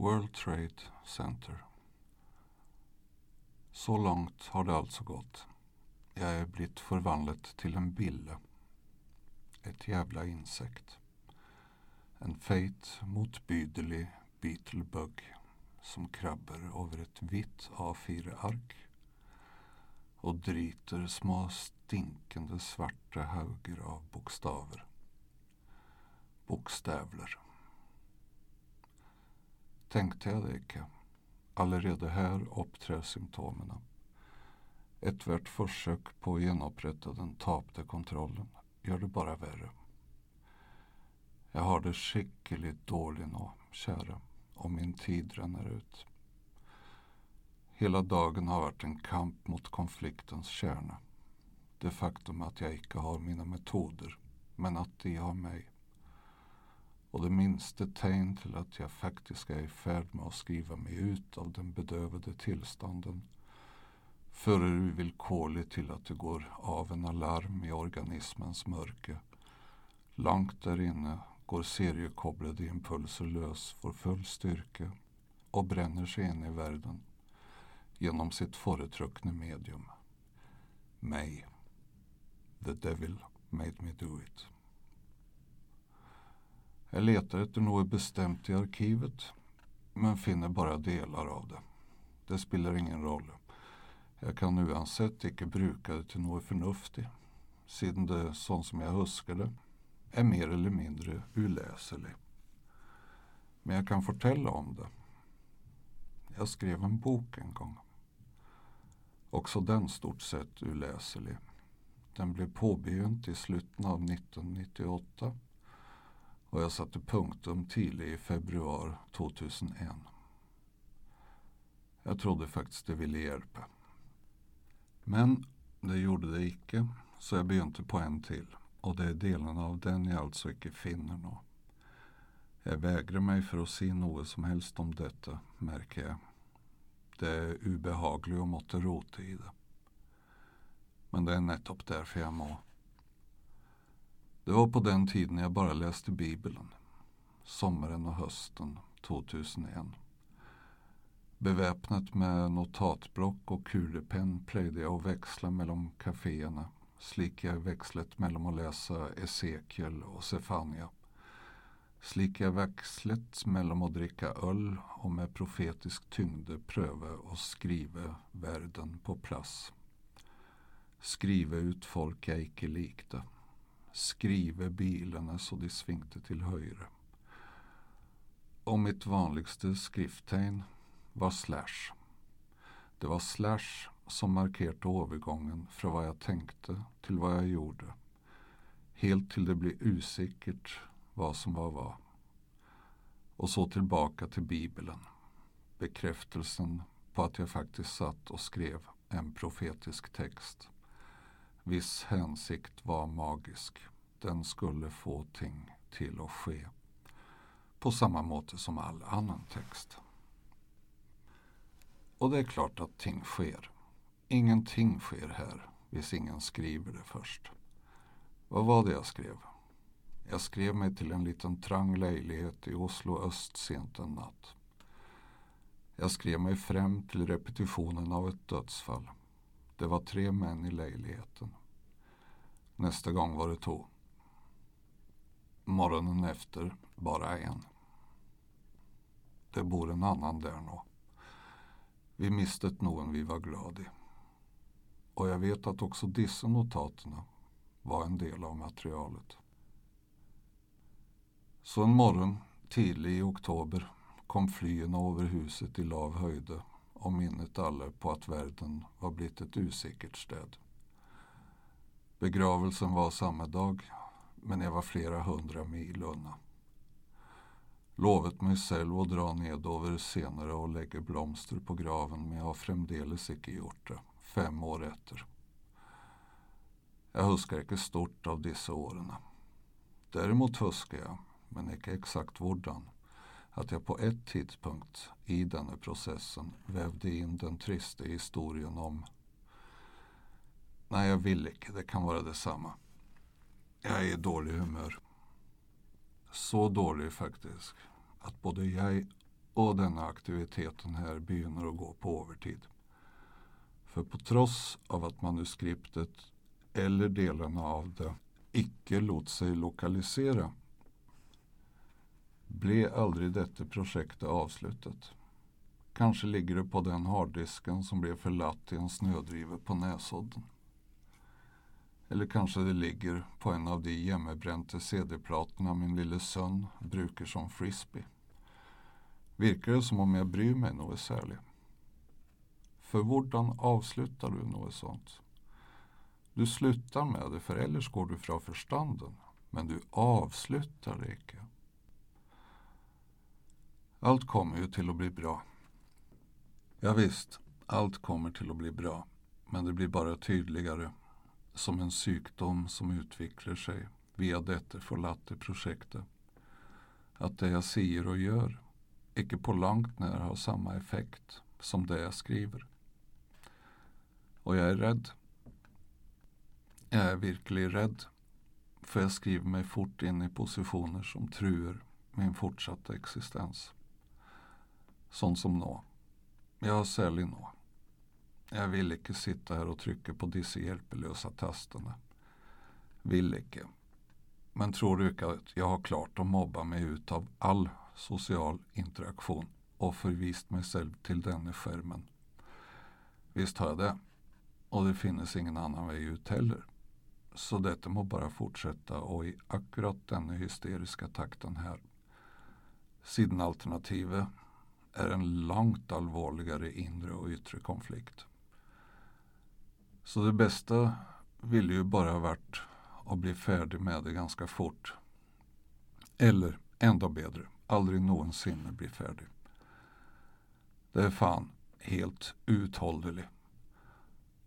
World Trade Center. Så långt har det alltså gått. Jag är blivit förvandlat till en bille. Ett jävla insekt. En fet, motbydelig beetlebug som krabbar över ett vitt A4-ark och driter små stinkande svarta hauger av bokstäver. Bokstävler. Tänkte jag det inte. Allerede här uppträder symptomen. Ethvert försök på att genopprätta den tapte kontrollen gör det bara värre. Jag har det skickligt dåligt nu, kära, och min tid ränner ut. Hela dagen har varit en kamp mot konfliktens kärna. Det faktum att jag inte har mina metoder, men att de har mig. Och det minsta tecken till att jag faktiskt är i färd med att skriva mig ut av den bedövade tillstånden förer villkorligt till att det går av en alarm i organismens mörker. Långt där inne går seriekopplade impulser lös för full styrka och bränner sig in i världen genom sitt företryckne medium. Mig. The devil made me do it. Jag letar efter något bestämt i arkivet men finner bara delar av det. Det spelar ingen roll. Jag kan uansett icke bruka det till något förnuftigt sedan det, sånt som jag huskade, är mer eller mindre uläselig. Men jag kan fortälla om det. Jag skrev en bok en gång. Också den stort sett uläselig. Den blev påbegynt i slutet av 1998 och jag satte punktum tidigt i februari 2001. Jag trodde faktiskt det ville hjälpa. Men det gjorde det icke, så jag begynte på en till. Och det är delen av den jag alltså icke finner nå. Jag vägrar mig för att se något som helst om detta, märker jag. Det är ubehagligt och måtte rota i det. Men det är nettopp därför jag må. Det var på den tiden jag bara läste Bibeln. Sommaren och hösten 2001. Beväpnat med notatblock och kulepenn plöjde jag och växla mellan kaféerna. Slika jag växlet mellan att läsa Esekiel och Sefania. Slika växlet mellan att dricka öl och med profetisk tyngde pröva och skriva världen på plats. Skriva ut folk jag icke likte. Skriva bilarna så de svingte till höjre. Och mitt vanligaste skrifttegn var slash. Det var slash som markerade övergången från vad jag tänkte till vad jag gjorde. Helt till det blev usikkert vad som var vad. Och så tillbaka till Bibeln. Bekräftelsen på att jag faktiskt satt och skrev en profetisk text. Viss hänsikt var magisk. Den skulle få ting till att ske. På samma måte som all annan text. Och det är klart att ting sker. Ingenting sker här, hvis ingen skriver det först. Vad var det jag skrev? Jag skrev mig till en liten trang lägenhet i Oslo öst sent en natt. Jag skrev mig fram till repetitionen av ett dödsfall. Det var tre män i lägenheten. Nästa gång var det två. Morgonen efter bara en. Det bor en annan där nu. Vi miste någon vi var glada i. Och jag vet att också dessa notaterna var en del av materialet. Så en morgon, tidig i oktober, kom flyen över huset i lav höjde och minnet alla på att världen var blivit ett usikkert städ. Begravelsen var samma dag, men jag var flera hundra mil undan. Lovet mig själv att dra ned över senare och lägga blomster på graven, men jag har framdeles icke gjort det, fem år efter. Jag huskar icke stort av dessa åren. Däremot huskar jag, men icke exakt hvordan, att jag på ett tidpunkt i denna processen vävde in den trista historien om Nej, jag vill inte. Det kan vara detsamma. Jag är i dålig humör. Så dålig faktiskt att både jag och denna aktiviteten här begynner att gå på övertid. För på trots av att manuskriptet eller delarna av det icke låt sig lokalisera blev aldrig detta projekt avslutat. Kanske ligger det på den harddisken som blev förlatt i en snödriva på Näsodden. Eller kanske det ligger på en av de jämmebränte CD-platorna min lille son brukar som frisbee. Virker det som om jag bryr mig något särligt? För hvordan avslutar du något sånt? Du slutar med det, för ellers går du fra förstanden. Men du avslutar det icke. Allt kommer ju till att bli bra. Ja, visst, allt kommer till att bli bra. Men det blir bara tydligare. Som en sjukdom som utvecklar sig via detta förlatte projektet. Att det jag säger och gör icke på långt när har samma effekt som det jag skriver. Och jag är rädd. Jag är verkligen rädd. För jag skriver mig fort in i positioner som truer min fortsatta existens. Sånt som nå. Jag særlig nå. Jag vill icke sitta här och trycka på disse hjelpeløse tasterna. Vill icke. Men tror du ikke att jag har klart att mobba mig ut av all social interaktion och förvist mig själv till denne skärmen? Visst har jag det. Och det finnes ingen annan väg ut heller. Så detta må bara fortsätta och i akkurat denna hysteriska takten här. Sidenalternativet är en långt allvarligare inre och yttre konflikt. Så det bästa ville ju bara varit att bli färdig med det ganska fort. Eller, ändå bättre, aldrig någonsin bli färdig. Det är fan helt uthålligt.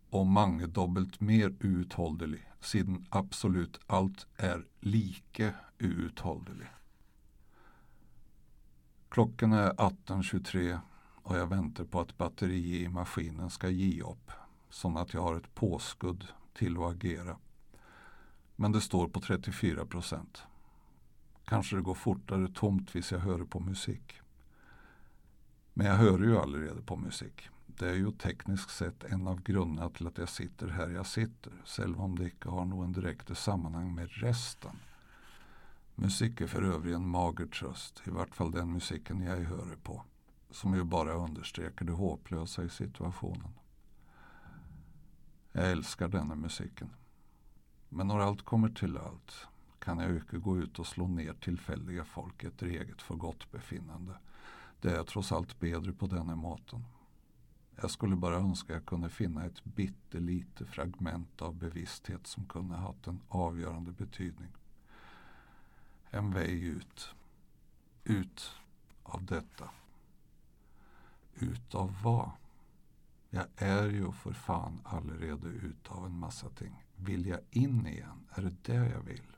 Och mangedobbelt mer uthållig siden absolut allt är lika uthållig. Klockan är 18.23 och jag väntar på att batteriet i maskinen ska ge upp. Som att jag har ett påskudd till att agera. Men det står på 34 procent. Kanske det går fortare tomt vis jag hör på musik. Men jag hör ju allerede på musik. Det är ju tekniskt sett en av grunderna till att jag sitter här jag sitter. Själv om det inte har någon direkt sammanhang med resten. Musik är för övrigt en mager tröst, i vart fall den musiken jag hör på. Som ju bara understryker det hopplösa i situationen. Jag älskar denna musiken. Men när allt kommer till allt kan jag inte gå ut och slå ner tillfälliga folk efter eget förgottbefinnande. Det är trots allt bättre på denna maten. Jag skulle bara önska jag kunde finna ett bittelite fragment av bevissthet som kunde haft en avgörande betydning. En väg ut. Ut av detta. Ut av vad? Jag är ju för fan allerede ut av en massa ting. Vill jag in igen? Är det det jag vill?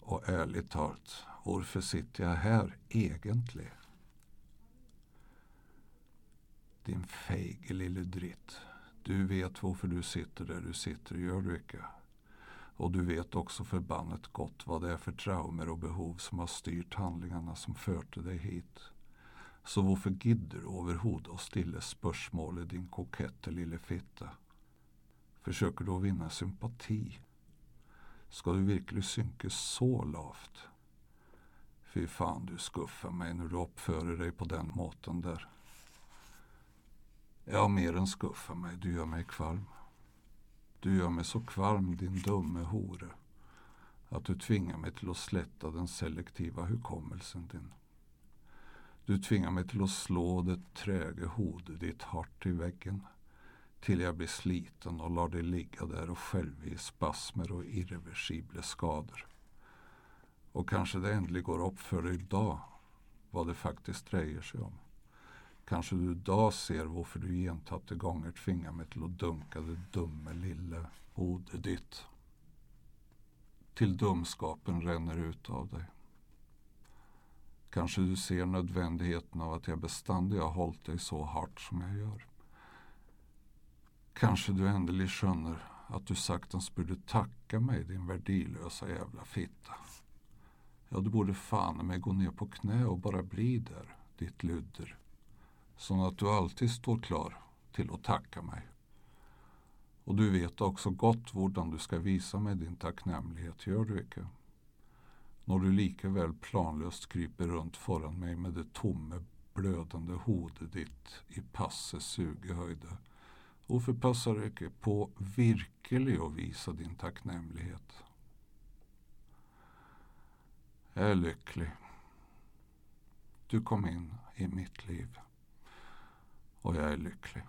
Och ärligt talat, varför sitter jag här egentligen? Din feige lille dritt. Du vet varför du sitter där du sitter, gör du inte? Och du vet också förbannet gott vad det är för traumer och behov som har styrt handlingarna som förte dig hit. Så varför gidder du överhuvud och stilla spörsmålet din kokette lille fitta? Försöker du att vinna sympati? Ska du verkligen synka så lavt? Fy fan du skuffar mig när du uppför dig på den måten där. Ja, mer än skuffar mig, du gör mig kvalm. Du gör mig så kvarm din dumme hore, att du tvingar mig till att slätta den selektiva hukommelsen din. Du tvingar mig till att slå det träge hodet ditt hart i väggen till jag blir sliten och lar dig ligga där och själv i spasmer och irreversibla skador. Och kanske det äntligen går upp för dig idag vad det faktiskt drejer sig om. Kanske du idag ser varför du gentatte gånger tvingar mig till att dunka det dumme lille hodet ditt. Till dumskapen ränner ut av dig. Kanske du ser nödvändigheten av att jag beständigt har hållit dig så hårt som jag gör. Kanske du ändelig skönner att du saktens borde tacka mig din värdilösa jävla fitta. Ja, du borde fan mig gå ner på knä och bara bli där ditt ludder, så att du alltid står klar till att tacka mig. Och du vet också gott hurdan du ska visa mig din tacknämlighet, gör du icke. När du likaväl planlöst kryper runt föran mig med det tomme, blödande hodet ditt i passe sugehöjde. Och förpassar du icke på virkelig att visa din tacknämlighet? Jag är lycklig. Du kom in i mitt liv. Och jag är lycklig.